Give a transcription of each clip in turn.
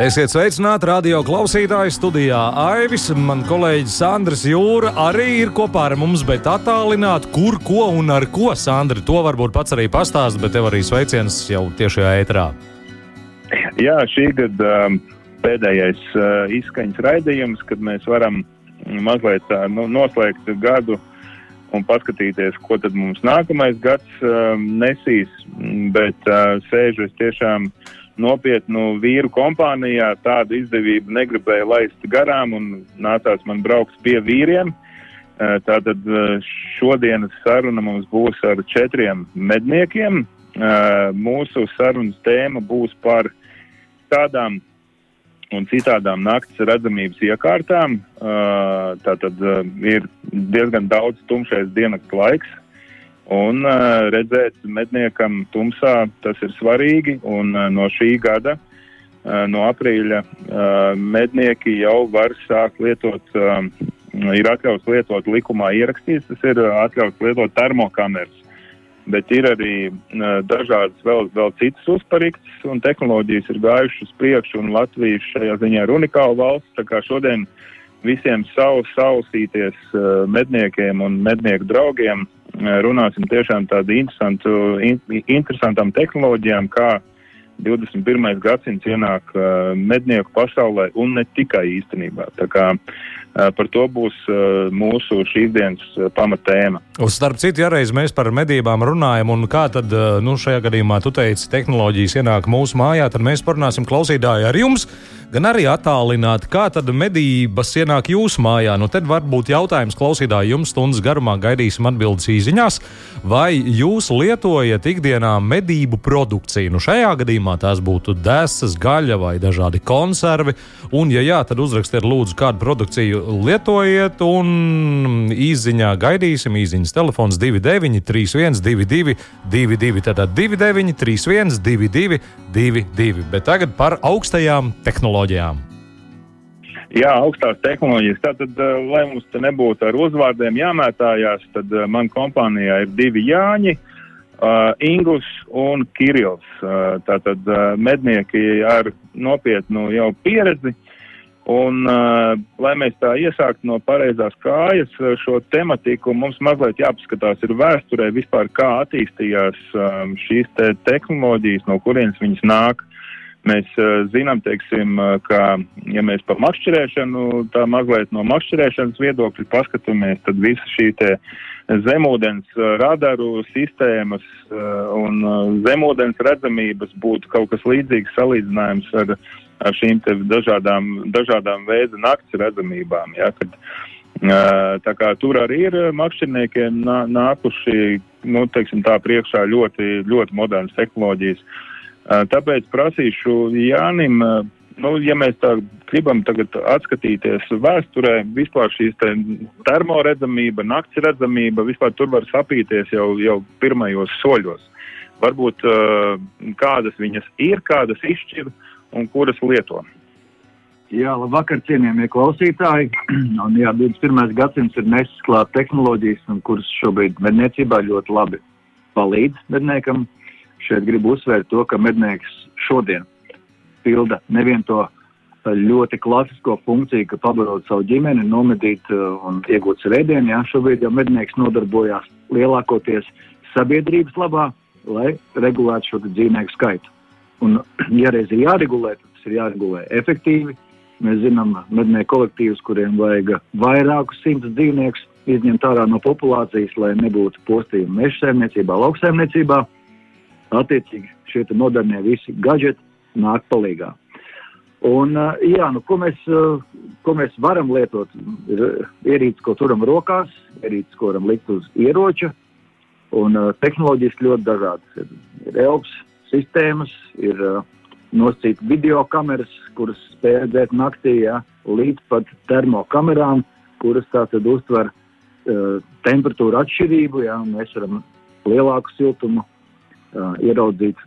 Esiet sveicināti radio klausītāju studijā. Aivis, man kolēģis Sandrs Jūra arī ir kopā ar mums, bet attālināti, kur, ko un ar ko. Sandri, to varbūt pats arī pastāst, bet tev arī sveiciens jau tiešajā ētrā. Jā, šī gada um, pēdējais uh, izskaņas raidījums, kad mēs varam mazliet uh, nu, noslēgt gadu un paskatīties, ko tad mums nākamais gads um, nesīs. Bet uh, sēžu es tiešām uh, nopietnu vīru kompānijā tādu izdevību negribēju laist garām un nācās man braukt pie vīriem. Tātad šodienas saruna mums būs ar četriem medniekiem. Mūsu sarunas tēma būs par tādām un citādām naktas redzamības iekārtām. Tātad ir diezgan daudz tumšais diennakts laiks, Un redzēt medniekam tumsā tas ir svarīgi, un no šī gada, no aprīļa, mednieki jau var sākt lietot, ir atļauts lietot likumā ierakstīts, tas ir atļauts lietot termokameras. Bet ir arī dažādas vēl, vēl citas uzparīgas, un tehnoloģijas ir gājušas uz priekšu, un Latvija šajā ziņā ir unikāla valsts. Tā kā šodien visiem savu, sausīties medniekiem un mednieku draugiem runāsim tiešām tādu interesantu, in, interesantām tehnoloģijām, kā 21. gadsimts ienāk uh, mednieku pasaulē un ne tikai īstenībā. Tā kā uh, par to būs uh, mūsu šīs dienas pamatēma. Uz starp citu, ja reiz mēs par medībām runājam, un kā tad, nu, šajā gadījumā tu teici, tehnoloģijas ienāk mūsu mājā, tad mēs parunāsim klausītāji ar jums gan arī attālināti. Kā tad medības ienāk jūsu mājā? Nu, tad varbūt jautājums klausītāji jums stundas garumā gaidīsim atbildes īsiņās. Vai jūs lietojat ikdienā medību produkciju? Nu, šajā gadījumā tās būtu desas, gaļa vai dažādi konservi. Un, ja jā, tad uzrakstiet lūdzu, kādu produkciju lietojiet. Un īsiņā gaidīsim īsiņas telefons 29, 31, 22, 22. Tātad 29, 31, 22, 22. Bet tagad par augstajām tehnoloģijām tehnoloģijām? Jā, augstās tehnoloģijas. Tātad, eh, lai mums te nebūtu ar uzvārdiem jāmētājās, tad eh, man kompānijā ir divi Jāņi, uh, Ingus un Kirils. Uh, tātad uh, mednieki ar nopietnu jau pieredzi. Un, uh, lai mēs tā iesāktu no pareizās kājas šo tematiku, mums mazliet jāpaskatās ir vēsturē vispār, kā attīstījās um, šīs te tehnoloģijas, no kurienes viņas nāk. Mēs uh, zinām, teiksim, uh, ka, ja mēs par makšķerēšanu, tā mazliet no makšķerēšanas viedokļa paskatāmies, tad visa šī te zemūdens uh, radaru sistēmas uh, un uh, zemūdens redzamības būtu kaut kas līdzīgs salīdzinājums ar, ar šīm dažādām, dažādām veidu nakts redzamībām. Ja, kad, tā kā tur arī ir makšķerniekiem nā, nākuši, nu, teiksim tā, priekšā ļoti, ļoti modernas tehnoloģijas. Tāpēc prasīšu Jānim, nu, ja mēs tā gribam tagad atskatīties vēsturē, vispār šīs te termoredzamība, nakts redzamība, vispār tur var sapīties jau, jau pirmajos soļos. Varbūt kādas viņas ir, kādas izšķir un kuras lieto. Jā, labvakar, cienījamie klausītāji. Un, jā, 21. gadsimts ir nesis klāt tehnoloģijas, kuras šobrīd medniecībā ļoti labi palīdz medniekam Šeit gribu uzsvērt to, ka mednieks šodien pilda nevien to uh, ļoti klasisko funkciju, ka pabarot savu ģimeni, nomedīt uh, un iegūt svētdienu. Jā, šobrīd jau mednieks nodarbojās lielākoties sabiedrības labā, lai regulētu šo dzīvnieku skaitu. Un, ja reiz ir jāregulē, tad tas ir jāregulē efektīvi. Mēs zinām mednieku kolektīvus, kuriem vajag vairākus simtus dzīvniekus izņemt ārā no populācijas, lai nebūtu postījumi meža saimniecībā, lauksaimniecībā attiecīgi šie modernie visi gadgeti nāk palīgā. Un, jā, nu, ko, mēs, ko mēs varam lietot? Ir ierīces, ko turam rokās, ierīces, ko varam likt uz ieroča, un tehnoloģijas ļoti dažādas. Ir, ir ELPS sistēmas, ir nosacīta video kameras, kuras spēj redzēt naktī, ja, līdz pat termokamerām, kuras tātad uztver uh, temperatūra atšķirību, jā, mēs varam lielāku siltumu uh, ieraudzīt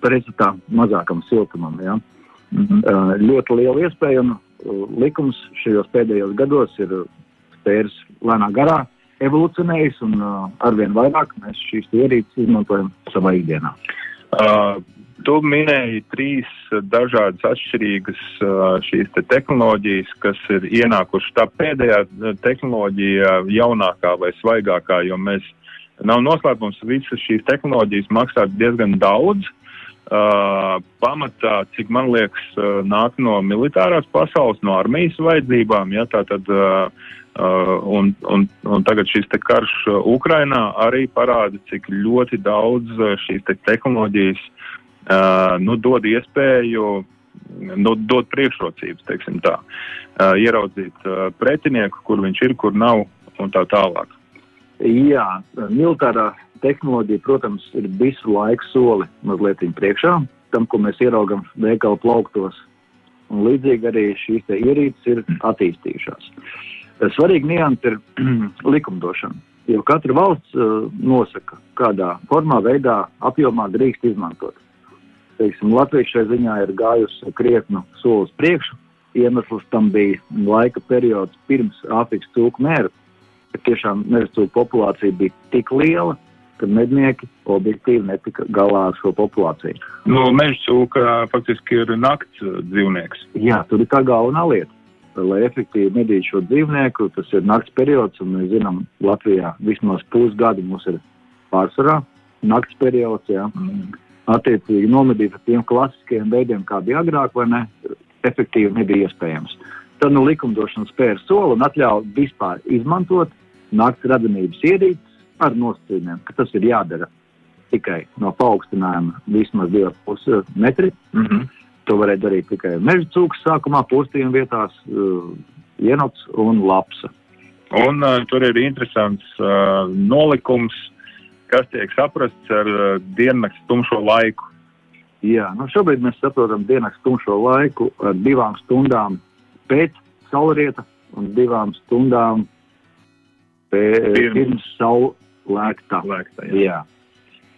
pretstatā mazākam siltumam. Jā. Mm -hmm. uh, ļoti liela iespēja un uh, likums šajos pēdējos gados ir spērs lēnā garā evolūcionējis un uh, arvien vairāk mēs šīs ierīces izmantojam savā ikdienā. Uh, Tu minēji trīs dažādas atšķirīgas šīs te tehnoloģijas, kas ir ienākušas. Tā pēdējā tehnoloģija, jaunākā vai svaigākā, jo mēs nav noslēpums, visas šīs tehnoloģijas maksā diezgan daudz. Uh, pamatā, cik man liekas, uh, nāk no militārās pasaules, no armijas vajadzībām. Ja, tātad, uh, uh, un, un, un tagad šis karš Ukrainā arī parāda, cik ļoti daudz šīs te tehnoloģijas uh, nu, dod iespēju, nu, dod priekšrocības, teiksim tā, uh, ieraudzīt uh, pretinieku, kur viņš ir, kur nav un tā tālāk. Jā, militārā tehnoloģija, protams, ir visu laiku soli mazliet priekšā tam, ko mēs ieraugam veikalu plauktos. Un līdzīgi arī šīs ierīces ir attīstījušās. Svarīgi nianses ir likumdošana. Jo katra valsts uh, nosaka, kādā formā, veidā, apjomā drīkst izmantot teiksim, Latvija šai ziņā ir gājusi krietnu solis priekšu. Iemesls tam bija laika periods pirms Āfrikas cūku mēra, kad tiešām meža cūku populācija bija tik liela, ka mednieki objektīvi netika galā ar šo populāciju. Nu, meža cūka faktiski ir nakts dzīvnieks. Jā, tur ir tā galvenā lieta. Lai efektīvi medītu šo dzīvnieku, tas ir nakts periods, un mēs zinām, Latvijā vismaz pusgadu mums ir pārsvarā nakts periods. Jā. Mm attiecīgi nomedīt ar tiem klasiskiem veidiem, kā bija agrāk, vai ne, efektīvi nebija iespējams. Tad nu, likumdošana spēra soli un ļauj vispār izmantot naktas radamības ierīces ar nosacījumiem, ka tas ir jādara tikai no paaugstinājuma vismaz 2,5 metri. Mm -hmm. To varēja darīt tikai meža cūkas sākumā, postījuma vietās, uh, ienots un lapsa. Un uh, tur ir interesants uh, nolikums, kas tiek saprasts ar uh, diennakts tumšo laiku. Jā, nu šobrīd mēs saprotam diennakts tumšo laiku ar divām stundām pēc saulrieta un divām stundām pirms, pirms saulēkta. Lēkta, jā. jā.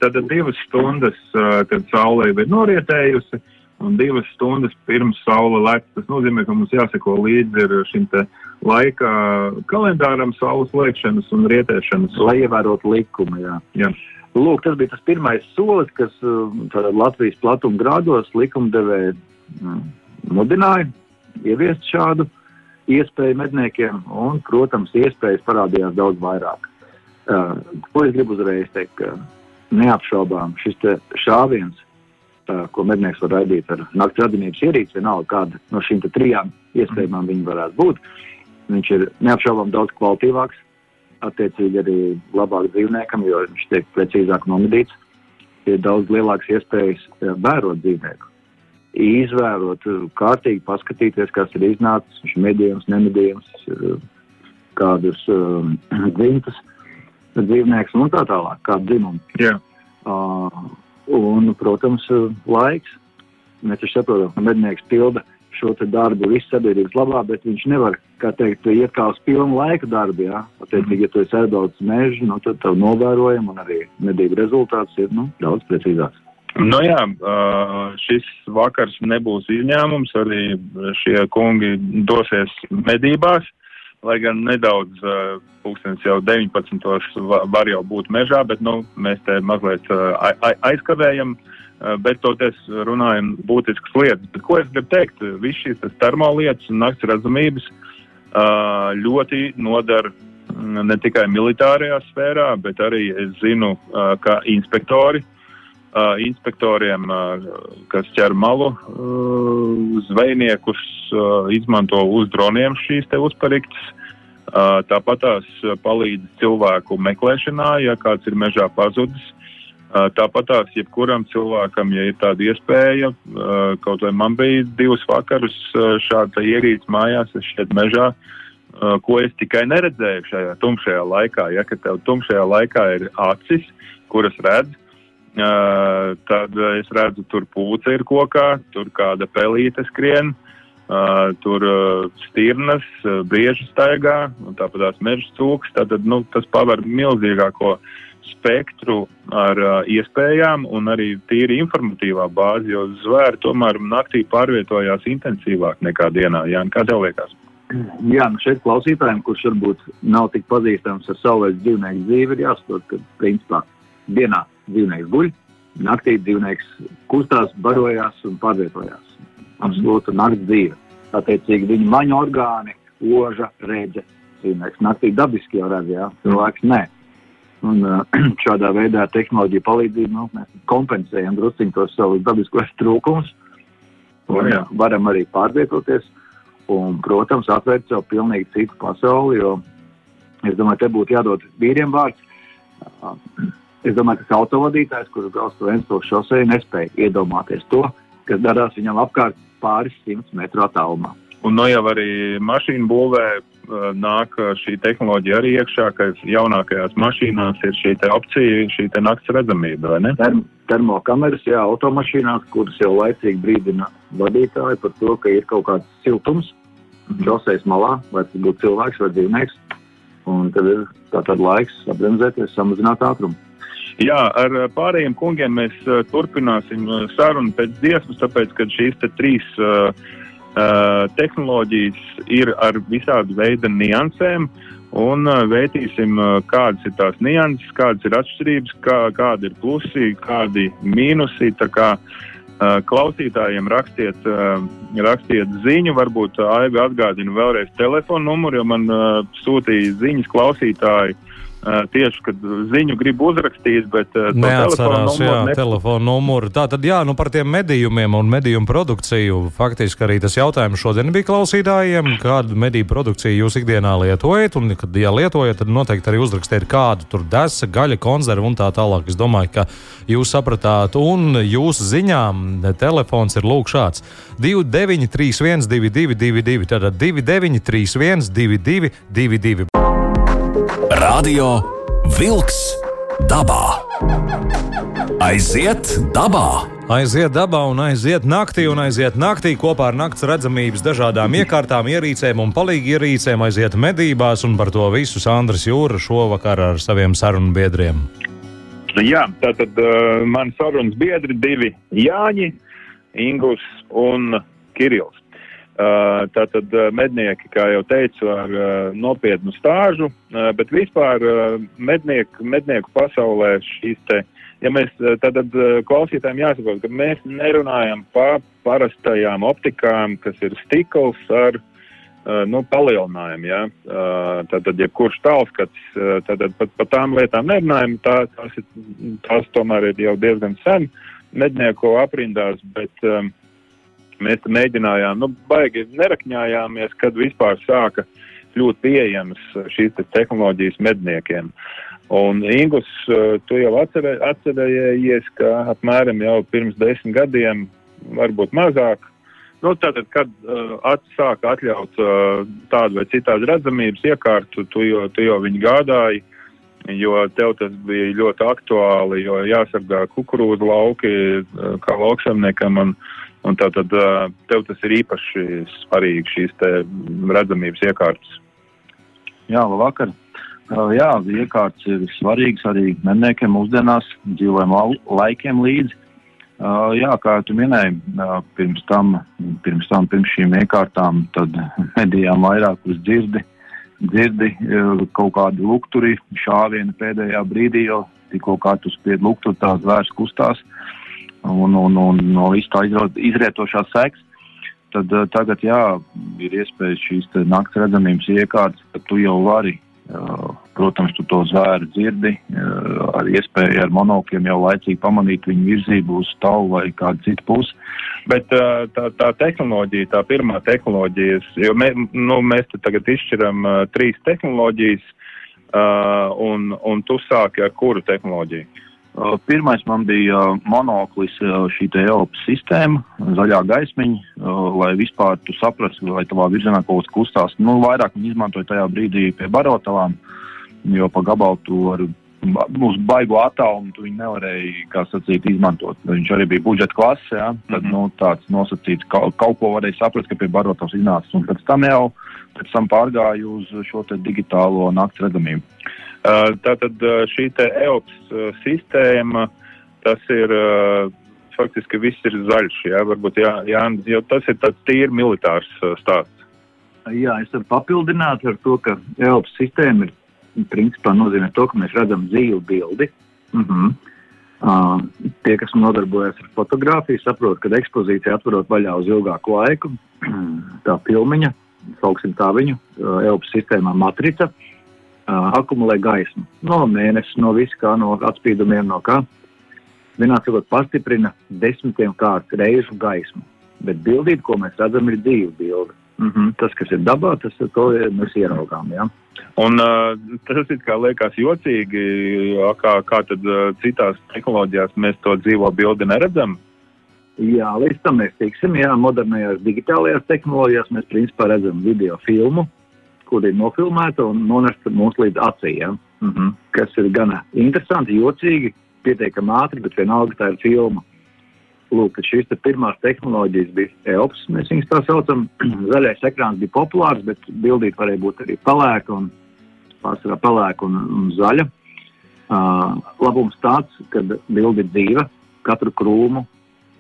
Tad divas stundas, uh, kad saule ir norietējusi, un divas stundas pirms saule lec. Tas nozīmē, ka mums jāseko līdzi šim laika kalendāram, saules lēkšanas un rietēšanas. Lai ievērotu likumu, jā. jā. Lūk, tas bija tas pirmais solis, kas uh, Latvijas platuma grādos likumdevēja mm, mudināja ieviest šādu iespēju medniekiem, un, protams, iespējas parādījās daudz vairāk. Uh, ko es gribu uzreiz teikt, ka neapšaubām šis šāviens ko mednieks var raidīt ar naktas radinības ierīci, vienalga kāda no šīm trijām iespējamām viņi varētu būt. Viņš ir neapšaubām daudz kvalitīvāks, attiecīgi arī labāk dzīvniekam, jo viņš tiek precīzāk nomedīts. Ir daudz lielākas iespējas vērot dzīvnieku. Izvērot, kārtīgi paskatīties, kas ir iznācis, viņš ir medījums, nemedījums, kādus um, dzimtas dzīvnieks un tā tālāk, kādu dzimumu. Yeah. Uh, Un, protams, laiks. Mēs taču saprotam, ka mednieks pilda šo darbu visu sabiedrības labā, bet viņš nevar, kā teikt, iet kā uz pilnu laika darbu. Jā. Attiecīgi, ja tu esi aizbraucis mežu, nu, tad tev novērojam un arī medību rezultāts ir nu, daudz precīzāks. Nu jā, šis vakars nebūs izņēmums. Arī šie kungi dosies medībās lai gan nedaudz pūkstens jau 19. var jau būt mežā, bet nu, mēs te mazliet aizkavējam, bet toties runājam būtiskas lietas. Ko es gribu teikt? Viss šīs termolietas un nakts redzamības ļoti nodara ne tikai militārajā sfērā, bet arī es zinu, ka inspektori inspektoriem, uh, kas ķer malu uh, zvejniekus, izmanto uz droniem šīs te uzpariktas. Tāpat tās palīdz cilvēku meklēšanā, ja kāds ir mežā pazudis. Tāpat tās jebkuram cilvēkam, ja ir tāda iespēja, kaut vai man bija divus vakarus šāda ierīce mājās, es šeit mežā, ko es tikai neredzēju šajā tumšajā laikā. Ja, kad tev tumšajā laikā ir acis, kuras redz, tad es redzu, tur pūce ir kokā, tur kāda pelīte skrien, Uh, tur uh, stirnas, uh, briežu staigā, un tāpat tās meža cūks. Tātad nu, tas paver milzīgāko spektru ar uh, iespējām un arī tīri informatīvā bāzi, jo zvēri tomēr naktī pārvietojās intensīvāk nekā dienā. Jā, kā tev liekas? Jā, nu šeit klausītājiem, kurš varbūt nav tik pazīstams ar savvaļas dzīvnieku dzīvi, ir jāsaprot, ka principā dienā dzīvnieks guļ, naktī dzīvnieks kustās, barojās un pārvietojās absolūta nakts dzīve. Attiecīgi viņa maņu orgāni, oža, rēģe. Dzīvnieks naktī dabiski jau redz, jā, cilvēks nē. Un šādā veidā tehnoloģija palīdzību nu, mēs kompensējam drusciņ tos savus dabiskos trūkumus. Un, jā. varam arī pārvietoties un, protams, atvērt sev pilnīgi citu pasauli, jo es domāju, te būtu jādod vīriem vārds. Es domāju, ka autovadītājs, kurš brauc pa Ventspils šosei, nespēja iedomāties to, kas darās viņam apkārt pāris simtus metru attālumā. Un no nu jau arī mašīnu būvē uh, nāk šī tehnoloģija arī iekšā, ka jaunākajās mašīnās ir šī opcija, šī nakts redzamība, vai ne? Term, termokameras, jā, automašīnās, kuras jau laicīgi brīdina vadītāju par to, ka ir kaut kāds siltums mm. šoseis malā, vai tas būtu cilvēks vai dzīvnieks. Un tad ir tātad laiks apbremzēties, samazināt ātrumu. Jā, ar pārējiem kungiem mēs uh, turpināsim sarunu pēc dziesmas, tāpēc, ka šīs te trīs uh, uh, tehnoloģijas ir ar visādu veidu niansēm. Un uh, vērtīsim, uh, kādas ir tās nianses, kādas ir atšķirības, kā, kādi ir plusi, kādi mīnusi. Kā, uh, klausītājiem rakstiet, rakstiet ziņu, varbūt Aivi atgādina vēlreiz telefonu numuru, jo man sūtīja ziņas klausītāji tieši, kad ziņu grib uzrakstīt, bet neatcerās ne... telefonu numuru. Tā tad jā, nu par tiem medījumiem un medījumu produkciju. Faktiski arī tas jautājums šodien bija klausītājiem, kādu medību produkciju jūs ikdienā lietojat, un, kad, ja lietojat, tad noteikti arī uzrakstiet, kādu tur desa, gaļa, konserva un tā tālāk. Es domāju, ka jūs sapratāt, un jūsu ziņām telefons ir lūk šāds 2931 2222, tātad 2931 2222. Radio Wolks dabā. Aiziet dabā! Aiziet dabā un aiziet naktī, un aiziet naktī kopā ar nakts redzamības dažādām iekārtām, ierīcēm un palīgi ierīcēm, aiziet medībās, un par to visu Sandrs Jūra šovakar ar saviem sarunu biedriem. Jā, tātad uh, man sarunas biedri divi Jāņi, Ingus un Kirils. Uh, tātad uh, mednieki, kā jau teicu, ar uh, nopietnu stāžu, bet vispār mednieku, mednieku pasaulē šīs te, ja mēs tātad klausītājiem jāsaprot, ka mēs nerunājam pa parastajām optikām, kas ir stikls ar nu, palielinājumu. Ja? Tātad, ja kurš tālskats, tad pat par tām lietām nerunājam, tā, tās, ir, tās tomēr ir jau diezgan sen mednieku aprindās, bet um, Mēs mēģinājām, nu, baigi nerakņājāmies, kad vispār sāka kļūt pieejamas šīs te tehnoloģijas medniekiem. Un, Ingus, tu jau atcerē, atcerējies, ka apmēram jau pirms desmit gadiem, varbūt mazāk, nu, tātad, kad uh, atsāka atļaut uh, tādu vai citādu redzamības iekārtu, tu jau, tu jau viņu gādāji, jo tev tas bija ļoti aktuāli, jo jāsargā kukurūzu lauki kā lauksamniekam. Un, uh, Un tātad tev tas ir īpaši svarīgi, šīs redzamības iekārtas. Jā, labvakar. Jā, iekārtas ir svarīgas arī medniekiem mūsdienās, dzīvojam laikiem līdzi. Jā, kā tu minēji, pirms tam, pirms tam, pirms šīm iekārtām, tad medījām vairāk uz dzirdi, dzirdi kaut kādi lukturi, šāvieni pēdējā brīdī, jo tikko kā tu spied lukturi, tās vairs kustās. Uh, un, un, un no visu tā izrietošās seks. Tad uh, tagad, jā, ir iespējas šīs nakts redzamības iekārtas, tad tu jau vari, uh, protams, tu to zvēru dzirdi, uh, ar iespēju ar monokliem jau laicīgi pamanīt viņu virzību uz tavu vai kādu citu pusi. Bet uh, tā, tā tehnoloģija, tā pirmā tehnoloģija, jo mē, nu, mēs tagad izšķiram trīs tehnoloģijas, un, un tu sāki ar kuru tehnoloģiju? Uh, pirmais man bija uh, monoklis, uh, šī Eiropas sistēma, zaļā gaismiņa, lai vispār tu saprastu, vai tavā virzienā kaut kas kustās. Nu, vairāk viņi izmantoja tajā brīdī pie barotavām, jo pa gabalu tu vari uz baigo attālumu tu viņu nevarēji, kā sacīt, izmantot. Viņš arī bija budžeta klase, ja? tad, mm -hmm. nu, tāds nosacīts, kaut, kaut ko varēja saprast, ka pie barotos iznācis, un pēc tam jau pēc tam pārgāju uz šo digitālo nakts redzamību. Uh, tātad šī te EOPS uh, sistēma, tas ir uh, faktiski viss ir zaļš, jā, varbūt jā, jā, jo tas ir tāds tīri militārs stāsts. Jā, es varu papildināt ar to, ka EOPS sistēma ir principā nozīmē to, ka mēs redzam dzīvu bildi. Mm -hmm. Uh, tie, kas nodarbojas ar fotografiju, saprot, ka ekspozīcija atverot vaļā uz ilgāku laiku, tā filmiņa, sauksim tā viņu, uh, Eiropas sistēmā matrica, uh, akumulē gaismu no mēneša, no visu kā, no atspīdumiem, no kā. Vienā cikot pastiprina desmitiem kārt reižu gaismu, bet bildīt, ko mēs redzam, ir dzīva bilde. Mm -hmm. Tas, kas ir dabā, tas ir to mēs ieraugām. Ja? Un, uh, tas it kā liekas jocīgi, kā, kā tad uh, citās tehnoloģijās mēs to dzīvo bildi neredzam. Jā, līdz tam mēs tiksim. Jā, modernajās digitālajās tehnoloģijās mēs principā redzam video filmu, kur ir nofilmēta un nonesta mums līdz acīm. Mm -hmm. Kas ir gana interesanti, jocīgi, pietiekami ātri, bet vienalga tā ir filma. Lūk, šīs te pirmās tehnoloģijas bija EOPS, mēs viņus tā saucam. Zaļais ekrāns bija populārs, bet bildīt varēja būt arī pelēka un pārsvarā pelēka un, un zaļa. Uh, labums tāds, ka bildi ir dzīva, katru krūmu,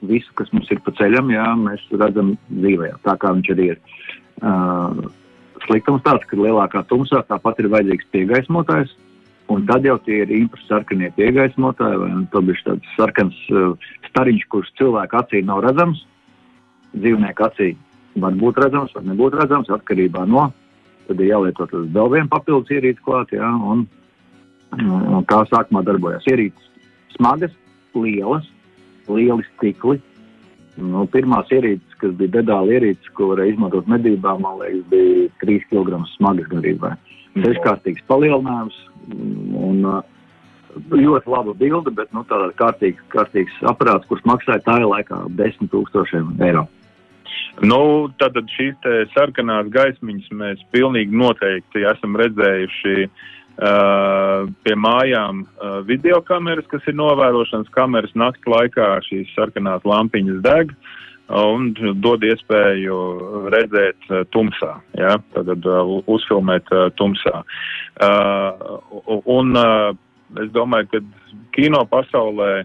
visu, kas mums ir pa ceļam, jā, mēs redzam dzīvē, tā kā viņš arī ir. Uh, sliktums tāds, ka lielākā tumsā tāpat ir vajadzīgs piegaismotājs, Un tad jau tie ir infrasarkanie piegaismotāji, vai nu, tas ir tāds sarkans uh, stariņš, kurš cilvēka acī nav redzams. Dzīvnieku acī var būt redzams, var nebūt redzams, atkarībā no. Tad ir jālieto tas vēl viens papildus ierīces klāt, jā, un, un kā sākumā darbojas ierīces. Smagas, lielas, lieli stikli. Nu, pirmās ierīces, kas bija dedāli ierīces, ko varēja izmantot medībā, man liekas, bija 3 kg smagas garībā. Seškārtīgs palielinājums, Un, uh, ļoti laba bilde, bet nu, tāds kārtīgs, kārtīgs aparāts, kurš maksāja tā laikā 10 tūkstošiem eiro. Nu, tātad šīs sarkanās gaismiņas mēs pilnīgi noteikti esam redzējuši uh, pie mājām uh, video kameras, kas ir novērošanas kameras nakts laikā. Šīs sarkanās lampiņas deg. Uh, un dod iespēju redzēt uh, tumsā, ja? tad uh, uzfilmēt uh, tumsā. Un es domāju, ka kino pasaulē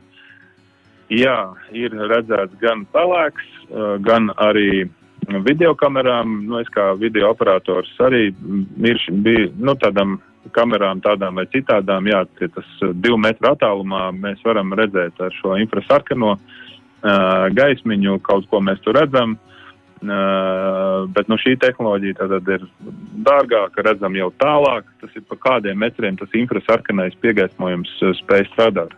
jā, ir redzēts gan pelēks, gan arī videokamerām. Nu, es kā video operators arī mirš, biju nu, tādam kamerām tādām vai citādām, jā, tas divu metru attālumā mēs varam redzēt ar šo infrasarkano uh, gaismiņu, kaut ko mēs tur redzam. Uh, bet nu, šī tehnoloģija tad ir dārgāka, redzam jau tālāk. Tas ir pa kādiem metriem tas infrasarkanais piegaismojums spēj strādāt.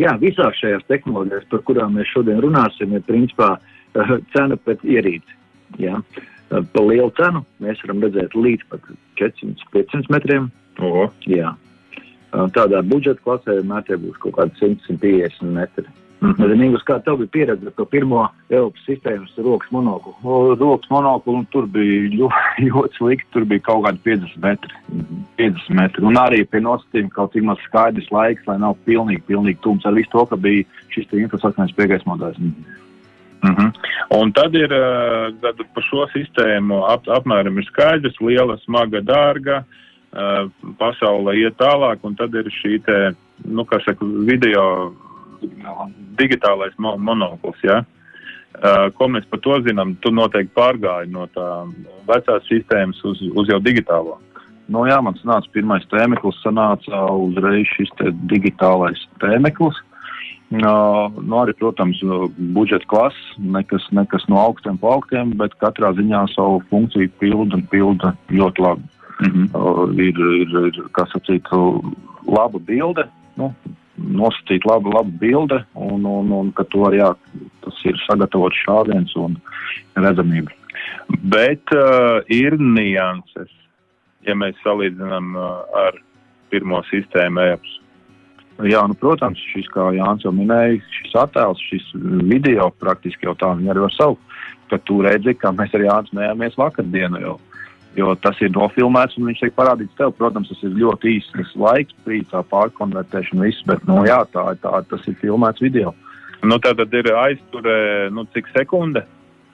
Jā, visās šajās tehnoloģijās, par kurām mēs šodien runāsim, ir principā cena pēc ierīci. Jā. Uh, pa lielu cenu mēs varam redzēt līdz pat 400-500 metriem. Tādā budžeta klasē vienmēr būs kaut kādi 100-150 metri. -hmm. Zinīgus, kā tev bija pieredze ar to pirmo Eiropas sistēmas rokas monoklu? O, rokas monoklu, un tur bija ļoti, ļoti slikti, tur bija kaut kādi 50 metri. 50 metri. Un arī pie nosacījuma kaut cik maz skaidrs laiks, lai nav pilnīgi, pilnīgi tums ar visu to, ka bija šis infrastruktūras piegaismotājs. Mm -hmm. Un tad ir eh, tad par šo sistēmu ap, apmēram ir skaidrs, liela, smaga, dārga. Uh, pasaule iet tālāk, un tad ir šī te, nu, kā saka, video digitālais mo monokls. Ja? Uh, ko mēs par to zinām? Tu noteikti pārgāji no tā vecās sistēmas uz, uz jau digitālo. Nu, jā, man sanāca pirmais tēmeklis, sanāca uzreiz šis te digitālais tēmeklis. Uh, nu, arī, protams, budžeta klases, nekas, nekas no augstiem pa augstiem, bet katrā ziņā savu funkciju pilda un pilda ļoti labi. Mm -hmm. uh, ir, ir, ir, kā sacīt, laba bilde, nu, nosacīt labu, labu bildi, un, un, un ka to arī jā, tas ir sagatavots šāviens un redzamība. Bet uh, ir nianses, ja mēs salīdzinām uh, ar pirmo sistēmu EPS. Jā, nu, protams, šis, kā Jānis jau minēja, šis attēls, šis video praktiski jau tā viņi arī var saukt, ka tu redzi, kā mēs ar Jānis smējāmies vakardienu jau. Jo tas ir nofilmēts un viņš tiek parādīts tev. Protams, tas ir ļoti īsts tas laiks, brīdī pārkonvertēšana, viss, bet nu, jā, tā, tā, tas ir filmēts video. Nu, tā tad ir aizturē, nu, cik sekunde?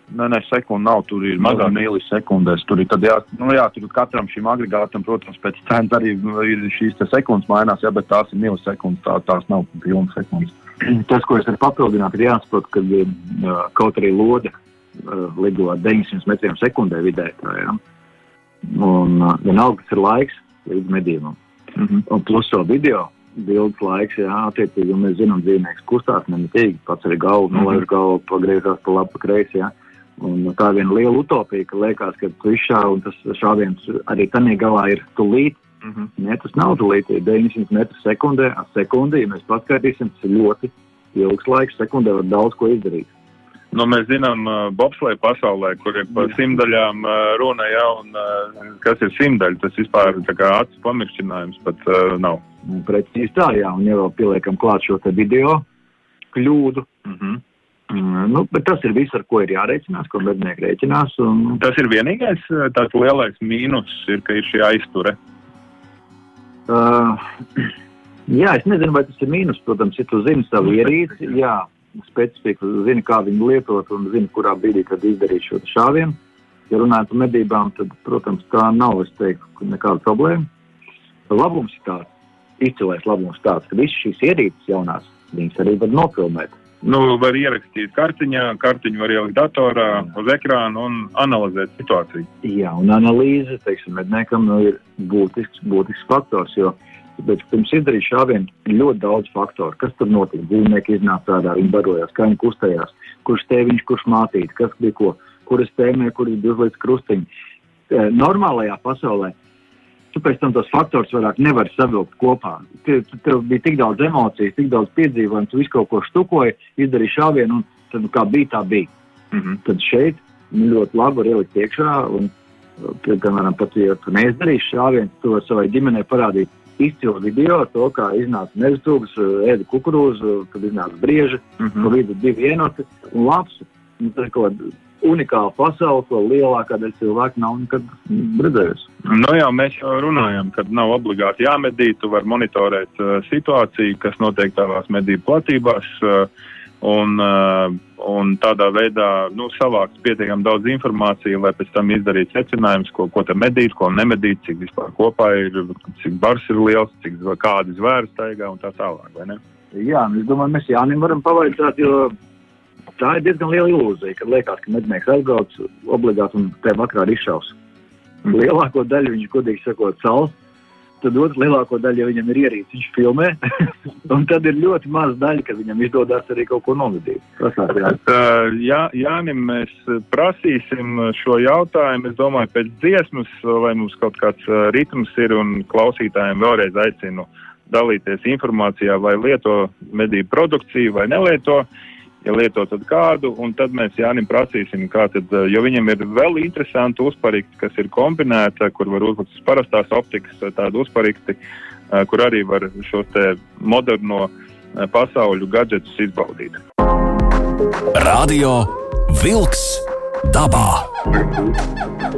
Nē, nē, sekundi nav. Tur ir mazā milisekundēs. Tur ir, jā, nu, jā, tur katram šim agregātam, protams, pēc cenas arī ir šīs sekundes mainās, jā, bet tās ir milisekundes. Tā, tās nav pilnas sekundes. Tas, ko es varu papildināt, ir jāsaprot, ka uh, kaut arī lode uh, lido ar 900 metriem sekundē vidē. Tā, jā. Un uh, vienalga, kas ir laiks līdz medībām. Mm -hmm. Un plus vēl video bildes laiks, jā, attiecīgi, un mēs zinām, dzīvnieks kustās nemitīgi, pats arī galvu, mm -hmm. nolaiž galvu, pagriezās pa labi, pa kreisi, jā. Un tā ir viena liela utopija, ka liekas, ka tu izšāvi, un tas šāviens arī tanī galā ir tulīt. Mm -hmm. Nē, tas nav tulīt, ir 900 metru sekundē, ar sekundi, ja mēs paskaitīsim, tas ir ļoti ilgs laiks, sekundē var daudz ko izdarīt. Nu, mēs zinām, bobsleja pasaulē, kur ir par simtaļām runa jau, un kas ir simtaļa, tas vispār tā kā acis pamiršķinājums pat uh, nav. Precīzi tā, jā, un jau pieliekam klāt šo te video kļūdu. Mm -hmm. Mm, nu, bet tas ir viss, ar ko ir jārēķinās, ko mednieki rēķinās. Un... Tas ir vienīgais tāds lielais mīnus, ir, ka ir šī aizture. Uh, jā, es nezinu, vai tas ir mīnus. Protams, ja tu zini savu ierīci, jā, specifiku, zini, kā viņu lietot un zini, kurā brīdī izdarīt šo šāvienu. Ja runājam par medībām, tad, protams, tā nav, teiktu, nekāda problēma. Labums ir tāds, izcilais labums tāds, ka visas šīs ierīces jaunās, viņas arī var nofilmēt. Nu, var ierakstīt kartiņā, kartiņu var ielikt datorā, Jā. uz ekrāna un analizēt situāciju. Jā, un analīze, teiksim, medniekam nu, ir būtisks, būtisks faktors, jo uh, Bet pirms izdarīt šāvienu ļoti daudz faktoru. Kas tur notika? Dzīvnieki iznāca ārā, viņi barojās, kā viņi kustējās, kurš tēviņš, kurš mātīts, kas bija ko, kuras tēmē, kuras bija uzlīdz krustiņi. Normālajā pasaulē tu pēc tam tos faktorus vairāk nevari savilkt kopā. Tev, tev bija tik daudz emociju, tik daudz piedzīvojumu, tu visu kaut ko štukoji, izdarīji šāvienu, un tad, nu, kā bija, tā bija. Mm -hmm. Tad šeit ļoti labi var ielikt iekšā, un, piemēram, pat ja tu neizdarīsi šāvienu, vari savai ģimenei parādīt, izcilu video to, kā iznāca neztūgas, ēda kukurūzu, kad iznāca brieži, mm -hmm. pa vidu divi ienoti un labs. Un tas ir kaut kāda unikāla pasaule, ko lielākā daļa cilvēku nav nekad redzējusi. Nu jā, mēs jau runājam, ka nav obligāti jāmedī, tu vari monitorēt uh, situāciju, kas notiek tavās medību platībās. Uh, un, uh, un tādā veidā nu, savākt pietiekami daudz informācijas, lai pēc tam izdarītu secinājumus, ko, ko tam medīt, ko nemedīt, cik vispār kopā ir, cik bars ir liels, cik kādi zvēri staigā un tā tālāk. Jā, nu, es domāju, mēs Jānim varam pavaicāt, jo tā ir diezgan liela ilūzija, kad liekas, ka mednieks aizbrauc obligāti un te vakarā izšaus. Mm. Lielāko daļu viņš, godīgi sakot, cels tad otrs lielāko daļu, ja viņam ir ierīce, viņš filmē. un tad ir ļoti maz daļa, ka viņam izdodas arī kaut ko novadīt. Uh, jā, Jānim, mēs prasīsim šo jautājumu. Es domāju, pēc dziesmas, vai mums kaut kāds ritms ir un klausītājiem vēlreiz aicinu dalīties informācijā, vai lieto medību produkciju vai nelieto. Uh, ja lieto tad kādu, un tad mēs Jānim prasīsim, kā tad, eh, jo viņam ir vēl interesanti uzparikti, kas ir kombinēta, kur var uzlikt uz parastās optikas eh, tādu uzparikti, eh, kur arī var šos te moderno pasauļu gadgetus izbaudīt. Radio Vilks dabā.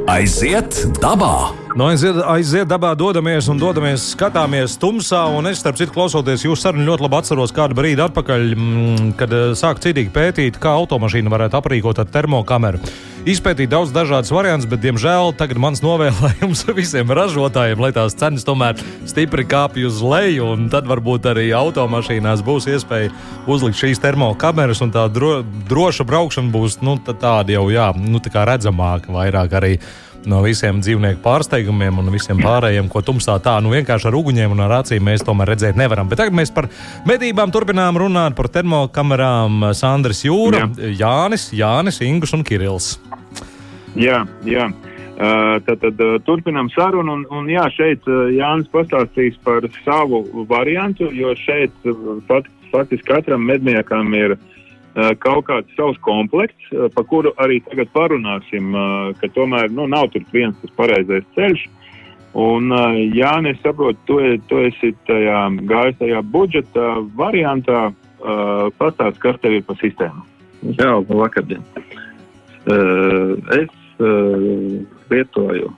Aiziet dabā! Nu, aiziet, aiziet dabā, dodamies un dodamies, skatāmies tumsā. Un es, starp citu, klausoties jūsu sarunu, ļoti labi atceros kādu brīdi atpakaļ, mm, kad eh, sāk citīgi pētīt, kā automašīnu varētu aprīkot ar termokameru. Izpētīt daudz dažādas variantus, bet, diemžēl, tagad mans novēlējums visiem ražotājiem, lai tās cenas tomēr stipri kāpj uz leju, un tad varbūt arī automašīnās būs iespēja uzlikt šīs termokameras, un tā dro, droša braukšana būs nu, tāda jau jā, nu, tā redzamāka vairāk arī no visiem dzīvnieku pārsteigumiem un visiem pārējiem, ko tumsā tā nu vienkārši ar uguņiem un ar acīm mēs tomēr redzēt nevaram. Bet tagad mēs par medībām turpinām runāt par termokamerām Sandrs Jūra, jā. Jānis, Jānis, Ingus un Kirils. Jā, jā. Tad, tad turpinām sarunu, un, un jā, šeit Jānis pastāstīs par savu variantu, jo šeit fakt, faktiski katram medniekam ir uh, kaut kāds savs komplekts, eh, par kuru arī tagad parunāsim, eh, ka tomēr nu, nav tur viens tas pareizais ceļš. Un, jā, es saprotu, tu, tu esi tajā gājis tajā budžeta variantā. Pastāst, kas tev ir pa sistēmu? Jā, labvakardien. Es lietoju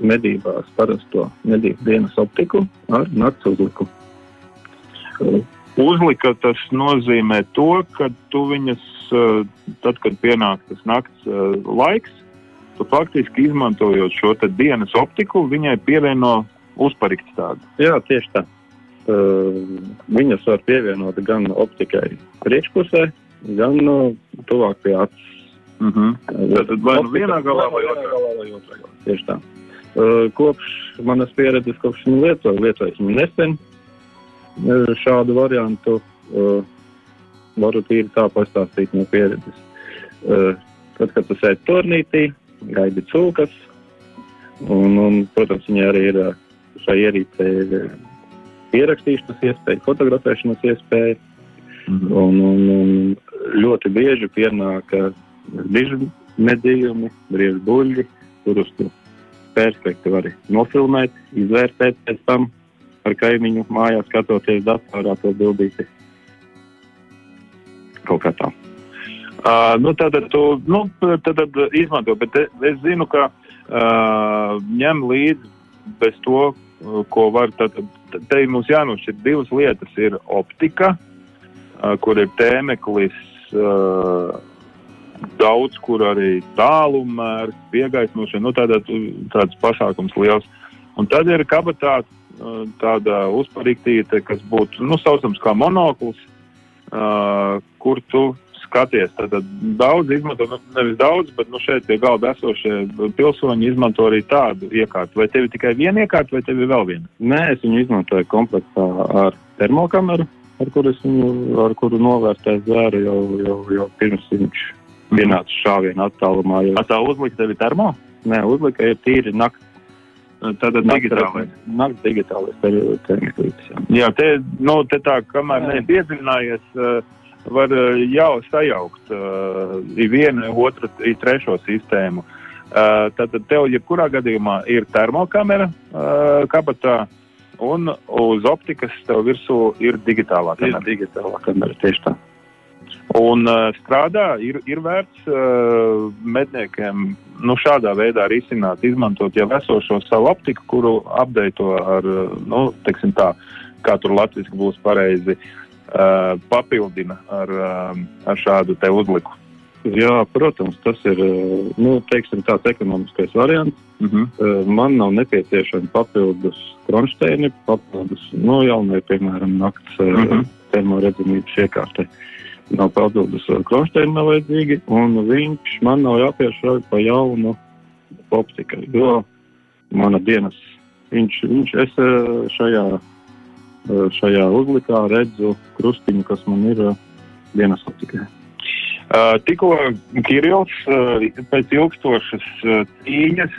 medībās parasto medību dienas optiku ar nakts uzliku. Uzlika tas nozīmē to, ka tu viņas, uh, tad, kad pienāk tas nakts uh, laiks, tu faktiski izmantojot šo dienas optiku, viņai pievieno uzparikts tādu. Jā, tieši tā. Uh, viņas var pievienot gan optikai priekšpusē, gan uh, tuvāk pie acis. Uh -huh. Tad vai nu vienā galā vai otrā galā. Tieši tā. Uh, kopš manas pieredzes, kopš viņu lietoju, lietoju viņu nesen uh, šādu variantu, uh, varu tīri tā pastāstīt no pieredzes. Uh, tad, kad tu sēdi turnītī, gaidi cūkas, un, un, protams, viņai arī ir šai ierīcei ir ierakstīšanas iespēja, fotografēšanas iespēja. Mm. Un, un, un ļoti bieži pienāk diži medījumi, brīvi buļļi, kurus tu perspektīvi vari nofilmēt, izvērtēt pēc tam ar kaimiņu mājās, skatoties datorā to bildīti. Kaut kā tā. Uh, nu, tad, tu, nu, tad, tad izmanto, bet es, zinu, ka uh, ņem līdzi bez to, ko var. Tad, te mums jānošķir divas lietas. Ir optika, kur ir tēmeklis, daudz, kur arī tālumērs, piegaismošana, nu, tāda, tāds pasākums liels. Un tad ir kabatāte, tāda uzparīktīte, kas būtu, nu, saucams kā monokls, kur tu skaties. Tad daudz izmanto, nu, nevis daudz, bet nu, šeit pie galda esošie pilsoņi izmanto arī tādu iekārtu. Vai tev ir tikai viena iekārta, vai tev ir vēl viena? Nē, es viņu izmantoju komplektā ar termokameru, ar kuru, viņu, ar kuru novērtēju zvēru jau, jau, jau pirms viņš pienāca šāvienu attālumā. Jau... Tā uzlika tev termo? Nē, uzlika ir tīri nakts. Tātad digitālais. Nakts digitālais termiklītis. Jā. jā, te, nu, te tā, kamēr neiedziļinājies, uh, var eh, jau sajaukt uh, vienu, otru, trešo sistēmu. Uh, tad tev jebkurā gadījumā ir termokamera kabatā, un uz optikas tev virsū ir digitālā kamera. Ir digitālā kamera, tieši tā. Un uh, strādā, ir, ir vērts uh, medniekiem nu, šādā veidā risināt, izmantot jau esošo savu optiku, kuru apdeito ar, nu, teiksim tā, kā tur latviski būs pareizi, uh, Uh, papildina ar, um, ar šādu te uzliku. Jā, protams, tas ir uh, nu, teiksim, tāds ekonomiskais variants. Uh mhm. -huh. Man nav nepieciešami papildus kronšteini, papildus nu, jaunai, piemēram, nakts uh mhm. -huh. termoredzamības iekārtai. Nav papildus kronšteini nav vajadzīgi, un viņš man nav jāpiešķir pa jaunu optikai, jo mana dienas, viņš, viņš es šajā Eh, šajā uzlikā redzu krustiņu, kas man ir eh, dienas optikai. Uh, tikko Kirillis uh, pēc ilgstošas uh, cīņas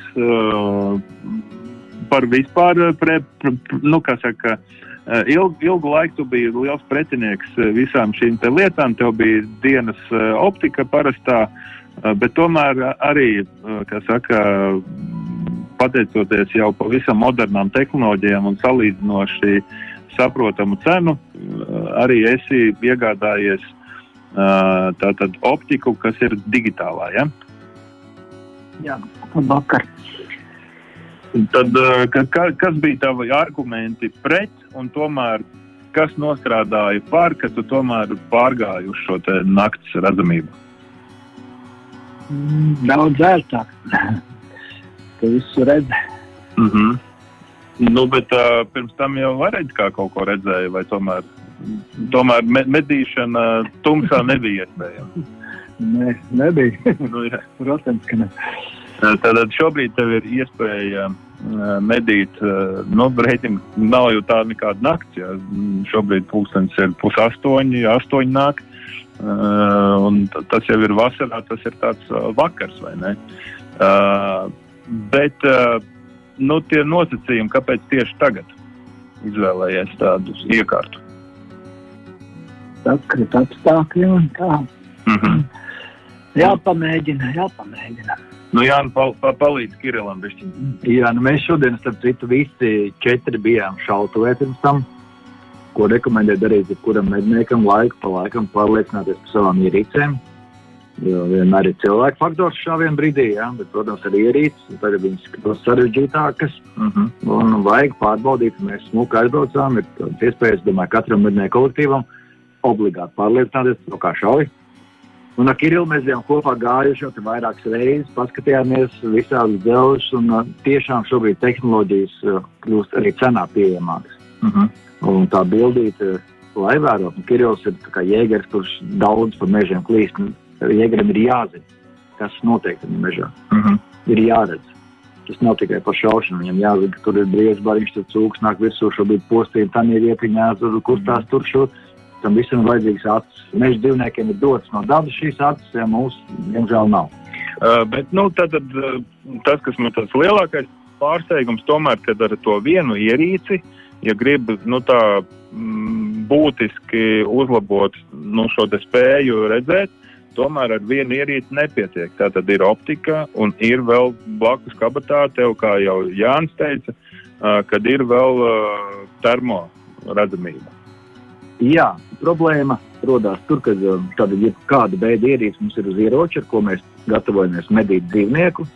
par vispār, pre, pre, nu, kā saka, uh, ilgu, ilgu laiku tu biji liels pretinieks visām šīm lietām. Tev bija dienas uh, optika parastā, bet tomēr arī, kā saka, pateicoties jau pavisam modernām tehnoloģijām un salīdzinoši saprotamu cenu, arī esi iegādājies tātad optiku, kas ir digitālā. Ja? Jā, labvakar. Tad, ka, kas bija tavi argumenti pret, un tomēr kas nostrādāja par, ka tu tomēr pārgāji uz šo naktas redzamību? Mm, daudz ērtāk. Tu visu redzi. Mm -hmm. Nu, bet uh, pirms tam jau varēja kā kaut ko redzēju, vai tomēr, tomēr me medīšana tumsā nebija iespējama? Nē, nebija. nu. Protams, ka ne. Tātad šobrīd tev ir iespēja uh, medīt, nu, reiķim nav jau tāda nekāda nakts, jā. Šobrīd pulkstens ir pus astoņi, nāk. Un tas jau ir vasarā, tas ir tāds vakars, vai ne? Bet nu, tie nosacījumi, kāpēc tieši tagad izvēlējies tādu iekārtu? Sakrit apstākļi un tā. Mm -hmm. Jāpamēģina, jāpamēģina. Nu, jā, nu, pal pal palīdz bišķiņ. Jā, nu mēs šodien, starp citu, visi četri bijām šautavē pirms tam, ko rekomendē darīt jebkuram medniekam laiku pa laikam pārliecināties par savām ierīcēm. Jo vienmēr ir cilvēku faktors šāvienā brīdī, ja? bet, protams, arī ierīces. Tagad viņas kļūst sarežģītākas. Uh -huh. Un vajag pārbaudīt, mēs smuki aizbraucām. Ir iespējas, domāju, katram mednieku kolektīvam obligāti pārliecināties, no kā šauj. Un ar Kirillu mēs bijām kopā gājuši jau vairākas reizes, paskatījāmies visādas dzelzs, un uh, tiešām šobrīd tehnoloģijas uh, kļūst arī cenā pieejamākas. Uh -huh. Un tā bildīte, lai vērotu, Kirills ir jēgers, kurš daudz pa mežiem klīst. Jēgerim ir jāzina, kas notiek tajā mežā. Uh -huh. Ir jāredz. Tas nav tikai par šaušanu. Viņam jāzina, ka tur ir briesmas, bariņš, tur cūks nāk virsū, šobrīd postīt, tā ir ietiņā, tur kustās tur šur. Tam visam ir vajadzīgs acis. Meža dzīvniekiem ir dots no dabas šīs acis, ja mums, diemžēl, nav. Uh, bet nu, tad, tad, uh, tas, kas man tāds lielākais pārsteigums, tomēr, kad ar to vienu ierīci, ja grib nu, tā mm, būtiski uzlabot nu, šo spēju redzēt, tomēr ar vienu ierīci nepietiek. Tā tad ir optika un ir vēl blakus kabatā, tev, kā jau Jānis teica, uh, kad ir vēl uh, termo redzamība. Jā, problēma rodas tur, kad tāda jebkāda veida ierīce mums ir uz ieroča, ar ko mēs gatavojamies medīt dzīvnieku.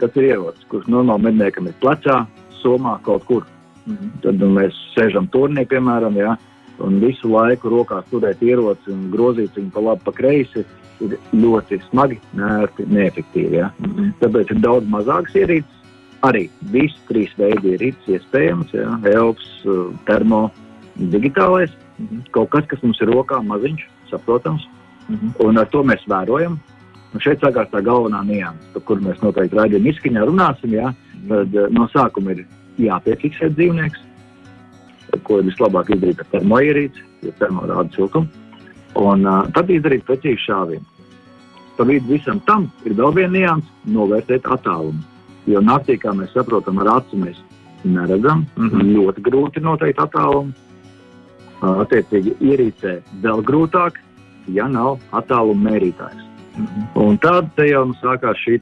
Tas ir ierocis, kurš normāli medniekam ir plecā, somā kaut kur. -hmm. Tad mēs sēžam turnī, piemēram, jā, un visu laiku rokās turēt ieroci un grozīt viņu pa labi, pa kreisi ir ļoti smagi, nērti, neefektīvi. Ja? Mm -hmm. Tāpēc ir daudz mazākas ierīces. Arī visi trīs veidi ierīces iespējams, ja? elps, termo, digitālais. Mm -hmm. Kaut kas, kas mums ir rokā, maziņš, saprotams. Mm -hmm. Un ar to mēs vērojam. Un šeit sākās tā galvenā nianses, par kuru mēs noteikti raidījuma izskaņā runāsim. Ja? Tad no sākuma ir jāpiefiksē dzīvnieks, ko ir vislabāk izdarīt ar termoierīci, jo termo rāda siltumu. Un uh, tad izdarīt precīzi šāvienu. Pa vidu visam tam ir vēl viena nianses - novērtēt attālumu. Jo naktī, kā mēs saprotam, ar acu mēs neredzam, mm -hmm. ļoti grūti noteikt attālumu. Attiecīgi, ierīcē vēl grūtāk, ja nav attāluma mērītājs. -hmm. Un tad jau nu sākās šī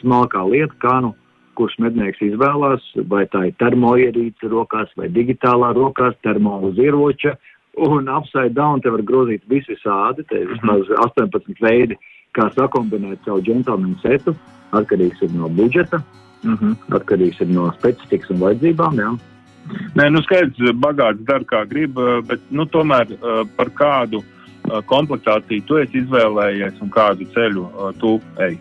smalkā lieta, kā nu kurš mednieks izvēlās, vai tā ir termoierīce rokās vai digitālā rokās, termo uz ieroča, un upside down te var grozīt visu visādi. Te ir vismaz 18 veidi, kā sakombinēt savu džentlmenu setu. Atkarīgs ir no budžeta, -huh. atkarīgs ir no specifikas un vajadzībām. Jā. Nē, nu skaidrs, bagāts dara kā grib, bet nu, tomēr par kādu komplektāciju tu esi izvēlējies un kādu ceļu tu ej.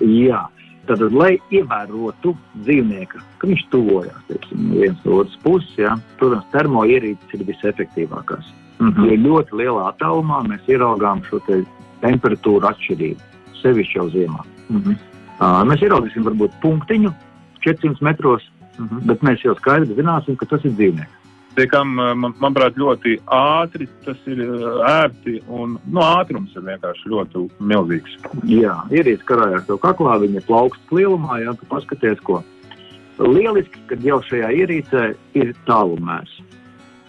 Jā, Tad, lai ievērotu dzīvnieku, ka viņš tuvojas viens otras puses, ja, protams, termoierīces ir visefektīvākās. Mm -hmm. Jo ļoti lielā attālumā mēs ieraugām šo te temperatūru atšķirību, sevišķi jau ziemā. Mm -hmm. uh, mēs ieraudzīsim varbūt punktiņu 400 metros, mm -hmm. bet mēs jau skaidri zināsim, ka tas ir dzīvnieks pie kam, eh, man, manuprāt, ļoti ātri tas ir eh, ērti un nu, ātrums ir vienkārši ļoti milzīgs. Jā, ierīce karājās tev kaklā, viņa ir plaukstas lielumā, jā, tu paskaties, ko. Lieliski, ka jau šajā ierīcē ir tālumērs.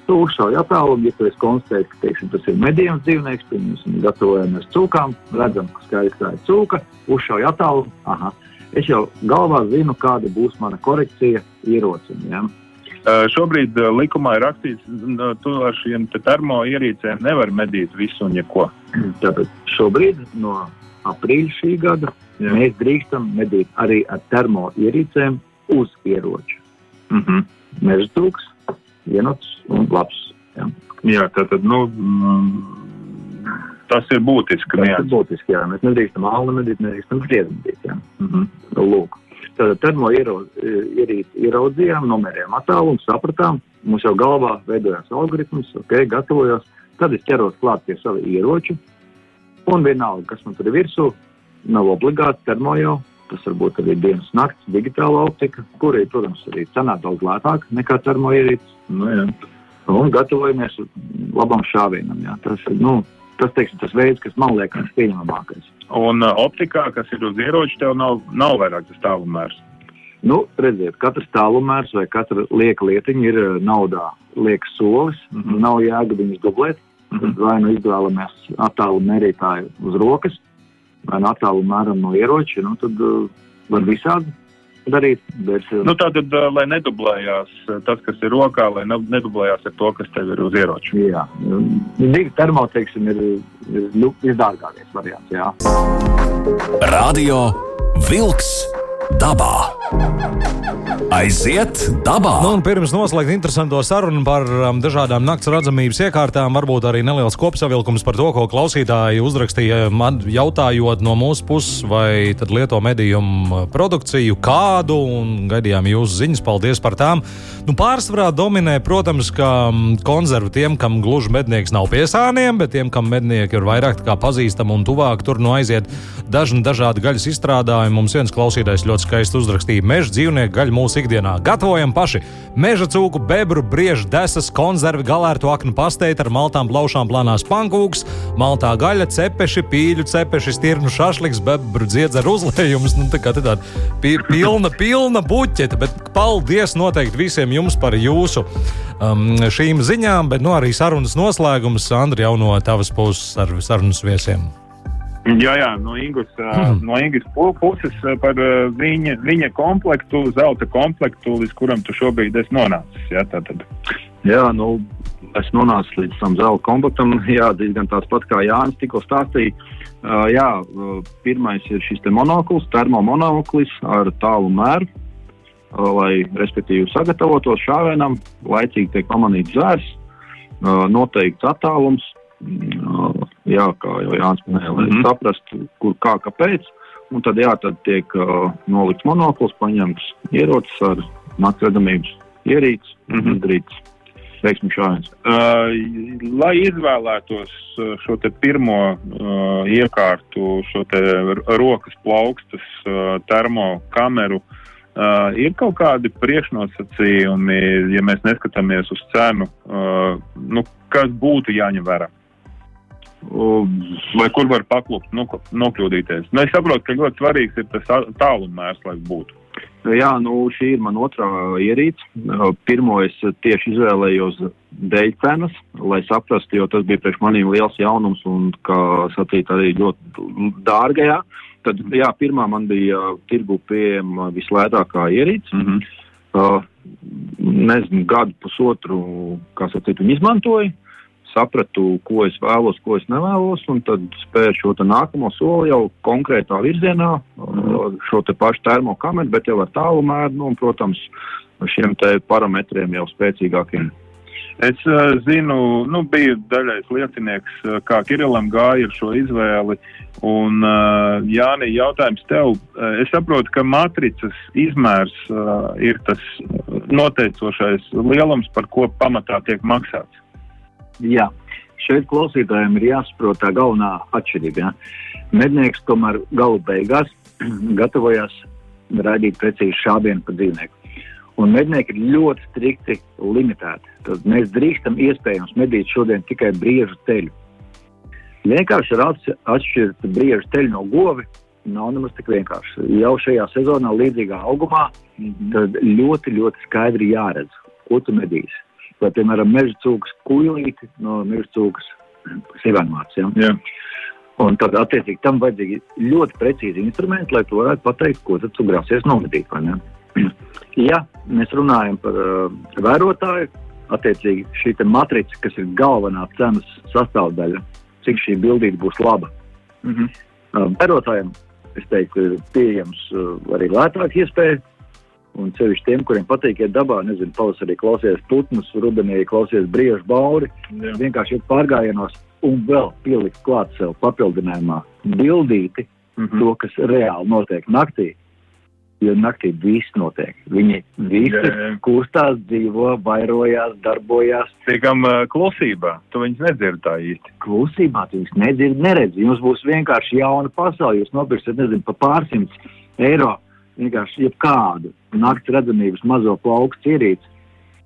Tu uzšauj attālumu, ja tu esi konstatējis, ka teiksim, tas ir medījums dzīvnieks, mēs gatavojamies cūkām, redzam, ka skaidrs tā ir cūka, uzšauj attālumu, aha. Es jau galvā zinu, kāda būs mana korekcija ierocim. Ja? Uh, šobrīd uh, likumā ir rakstīts, ka tu ar šiem te termoierīcēm nevar medīt visu un jebko. Tātad šobrīd no aprīļa šī gada Jā. mēs drīkstam medīt arī ar termoierīcēm uz ieroča. Mm -hmm. Meža trūks, vienots un labs. Jā, jā tātad, nu, mm, tas ir būtiski. Tas ir būtiski, jā. Mēs nedrīkstam alnu medīt, nedrīkstam friedmedīt, jā. Mm -hmm. Lūk. Tad termoierīci ieraudzījām, nomērījām attālumu, sapratām, mums jau galvā veidojās algoritms, ok, gatavojos. Tad es ķeros klāt pie sava ieroča, un vienalga, kas man tur ir virsū, nav obligāti termojo. Tas var būt arī dienas nakts, digitāla optika, kura ir, protams, arī cenā daudz lētāka nekā termoierīce. Nu, jā. un gatavojamies labam šāvienam. Jā. Tas ir nu, tas, teiksim, tas veids, kas man liekas pieņemamākais. Un uh, optikā, kas ir uz ieroča, tev nav, nav vairāk tas tālumērs. Nu, redziet, katrs tālumērs vai katra lieka lietiņa ir uh, naudā liekas solis. Mm -hmm. Nav jēga viņus dublēt. Mm -hmm. Vai nu izvēlamies attālumu mērītāju uz rokas, vai nu attālumu mēram no ieroča, nu, tad uh, var visādi. Darīt. Bet, Nu, tā tad, uh, lai nedublējās uh, tas, kas ir rokā, lai ne- nedublējās ar to, kas tev ir uz ieroča. jā, divi termo, teiksim, ir, ir nu, visdārgākais variants. Jā. Radio Wolks dabā. Aiziet dabā! Nu, pirms noslēgt interesanto sarunu par um, dažādām nakts redzamības iekārtām, varbūt arī neliels kopsavilkums par to, ko klausītāji uzrakstīja, man jautājot no mūsu puses, vai lieto medījumu produkciju kādu, un gaidījām jūsu ziņas, paldies par tām. Nu, pārsvarā dominē, protams, ka um, konservu tiem, kam gluži mednieks nav piesāniem, bet tiem, kam mednieki ir vairāk kā pazīstami un tuvāk, tur nu aiziet dažni dažādi gaļas izstrādājumi. Mums viens klausītājs ļoti skaisti uzrakstīja meža dzīvnieku gaļu mūsu ikdienā. Gatavojam paši meža cūku, bebru, briežu, desas, konservi, galērtu aknu pasteiti ar maltām, plaušām, plānās pankūks, maltā gaļa, cepeši, pīļu cepeši, stirnu šašliks, bebru dziedz ar uzlējumus. Nu, tā kā tāda pi pilna, pilna buķete, bet paldies noteikti visiem jums par jūsu um, šīm ziņām, bet nu, arī sarunas noslēgums, Andri, jau no tavas puses ar sarunas viesiem. Jā, jā, no Ingūras mm. no Ingas puses par viņa, viņa komplektu, zelta komplektu, līdz kuram tu šobrīd esi nonācis. Jā, tātad. Jā, nu, es nonācu līdz tam zelta komplektam. Jā, diezgan tāds pats kā Jānis tikko stāstīja. Uh, jā, pirmais ir šis te monoklis, termomonoklis ar tālu mēru, lai, respektīvi, sagatavotos šāvienam, laicīgi tiek pamanīts zvērs, uh, noteikts attālums. Uh, jā, kā jau Jānis minēja, lai mm Mhm. -hmm. saprastu, kur, kā, kāpēc. Un tad, jā, tad tiek uh, nolikts monoklis, paņemts ierocis ar naktsredzamības ierīci Mhm. un darīts veiksmīgs šāviens. Uh, lai izvēlētos uh, šo te pirmo uh, iekārtu, šo rokas plaukstas, uh, termokameru, uh, ir kaut kādi priekšnosacījumi, ja mēs neskatāmies uz cenu, uh, nu, kas būtu jāņem vērā? Um, Vai kur var paklupt, nu, nokļūdīties? Nu, es saprotu, ka ļoti svarīgs ir tas tālumērs, lai būtu. Jā, nu, šī ir mana otrā ierīce. Uh, Pirmo es tieši izvēlējos dēļ cenas, lai saprastu, jo tas bija priekš maniem liels jaunums un, kā sacīt, arī ļoti dārgajā. Tad, jā, pirmā man bija uh, tirgu pieejama vislētākā ierīce. Mm -hmm. Uh, nezinu, gadu pusotru, kā sacīt, viņu izmantoju. Sapratu, ko es vēlos, ko es nevēlos, un tad spēju šo nākamo soli jau konkrētā virzienā, uh, šo te pašu termokameru, bet jau ar tālu mēru, nu, un, protams, šiem te parametriem jau spēcīgākiem. Es uh, zinu, nu, biju daļais liecinieks, uh, kā Kirillam gāja ar šo izvēli. Un, uh, Jāni, jautājums tev. Es saprotu, ka matricas izmērs uh, ir tas noteicošais lielums, par ko pamatā tiek maksāts. Jā, šeit klausītājiem ir jāsaprot tā galvenā atšķirība. Ja? Mednieks tomēr galu beigās gatavojās raidīt precīzi šādienu pa dzīvnieku. Un mednieki ir ļoti strikti limitēti. Tad mēs drīkstam iespējams medīt šodien tikai briežu teļu. Vienkārši atšķirt briežu teļu no govi nav nemaz tik vienkārši. Jau šajā sezonā, līdzīgā augumā, tad ļoti, ļoti skaidri jāredz, ko tu medīsi. Vai, piemēram, meža cūkas kuilīti no meža cūkas sivanmāts. Ja? Jā. Un tad, attiecīgi, tam vajadzīgi ļoti precīzi instrumenti, lai tu varētu pateikt, ko tad tu grasies ne? ja mēs runājam par uh, vērotāju, attiecīgi šī matrica, kas ir galvenā cenas sastāvdaļa, cik šī bildīte būs laba. Mm -hmm. Uh, vērotājiem, es teiktu, ir pieejams uh, arī lētāk iespēja. Un ceļš tiem, kuriem patīk iet dabā, nezinu, pavasarī klausies putnus, rudenī klausies briežu bauri, Jā. vienkārši iet pārgājienos un vēl pielikt klāt sev papildinājumā bildīti Mm -hmm. to, kas reāli notiek naktī. Jo naktī viss notiek. Viņi visi Jā, jā. kustās, dzīvo, vairojās, darbojās. Tiekam uh, klusībā, tu viņus nedzirdi tā īsti. Klusībā tu viņus nedzirdi, neredzi. Jums būs vienkārši jauna pasaule. Jūs nopirksiet, nezinu, pa pārsimts eiro vienkārši jebkādu nakts redzamības mazo plaukstu ierīci.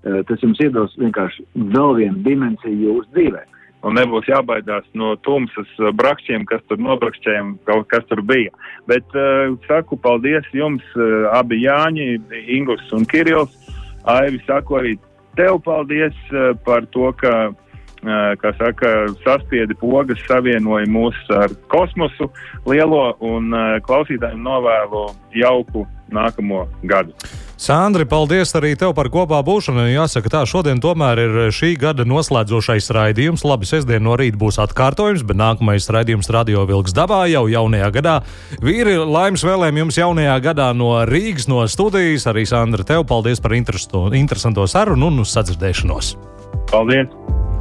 Eh, Tas jums iedos vienkārši vēl vienu dimensiju jūsu dzīvē. Un nebūs jābaidās no tumsas uh, brakšķiem, kas tur nobrakšķējām, kaut kas tur bija. Bet uh, saku paldies jums, uh, abi Jāņi, Ingūns un Kirills. Aivi, saku arī tev paldies uh, par to, ka, uh, kā saka, saspiedi pogas, savienoja mūs ar kosmosu lielo un klausītājiem novēlu jauku nākamo gadu. Sandri, paldies arī tev par kopā būšanu. Jāsaka, tā šodien tomēr ir šī gada noslēdzošais raidījums. Labi, sestdien no rīta būs atkārtojums, bet nākamais raidījums Radio Vilks dabā jau jaunajā gadā. Vīri, laimes vēlēm jums jaunajā gadā no Rīgas, no studijas. Arī Sandra, tev paldies par interesanto sarunu un uz sadzirdēšanos. Paldies!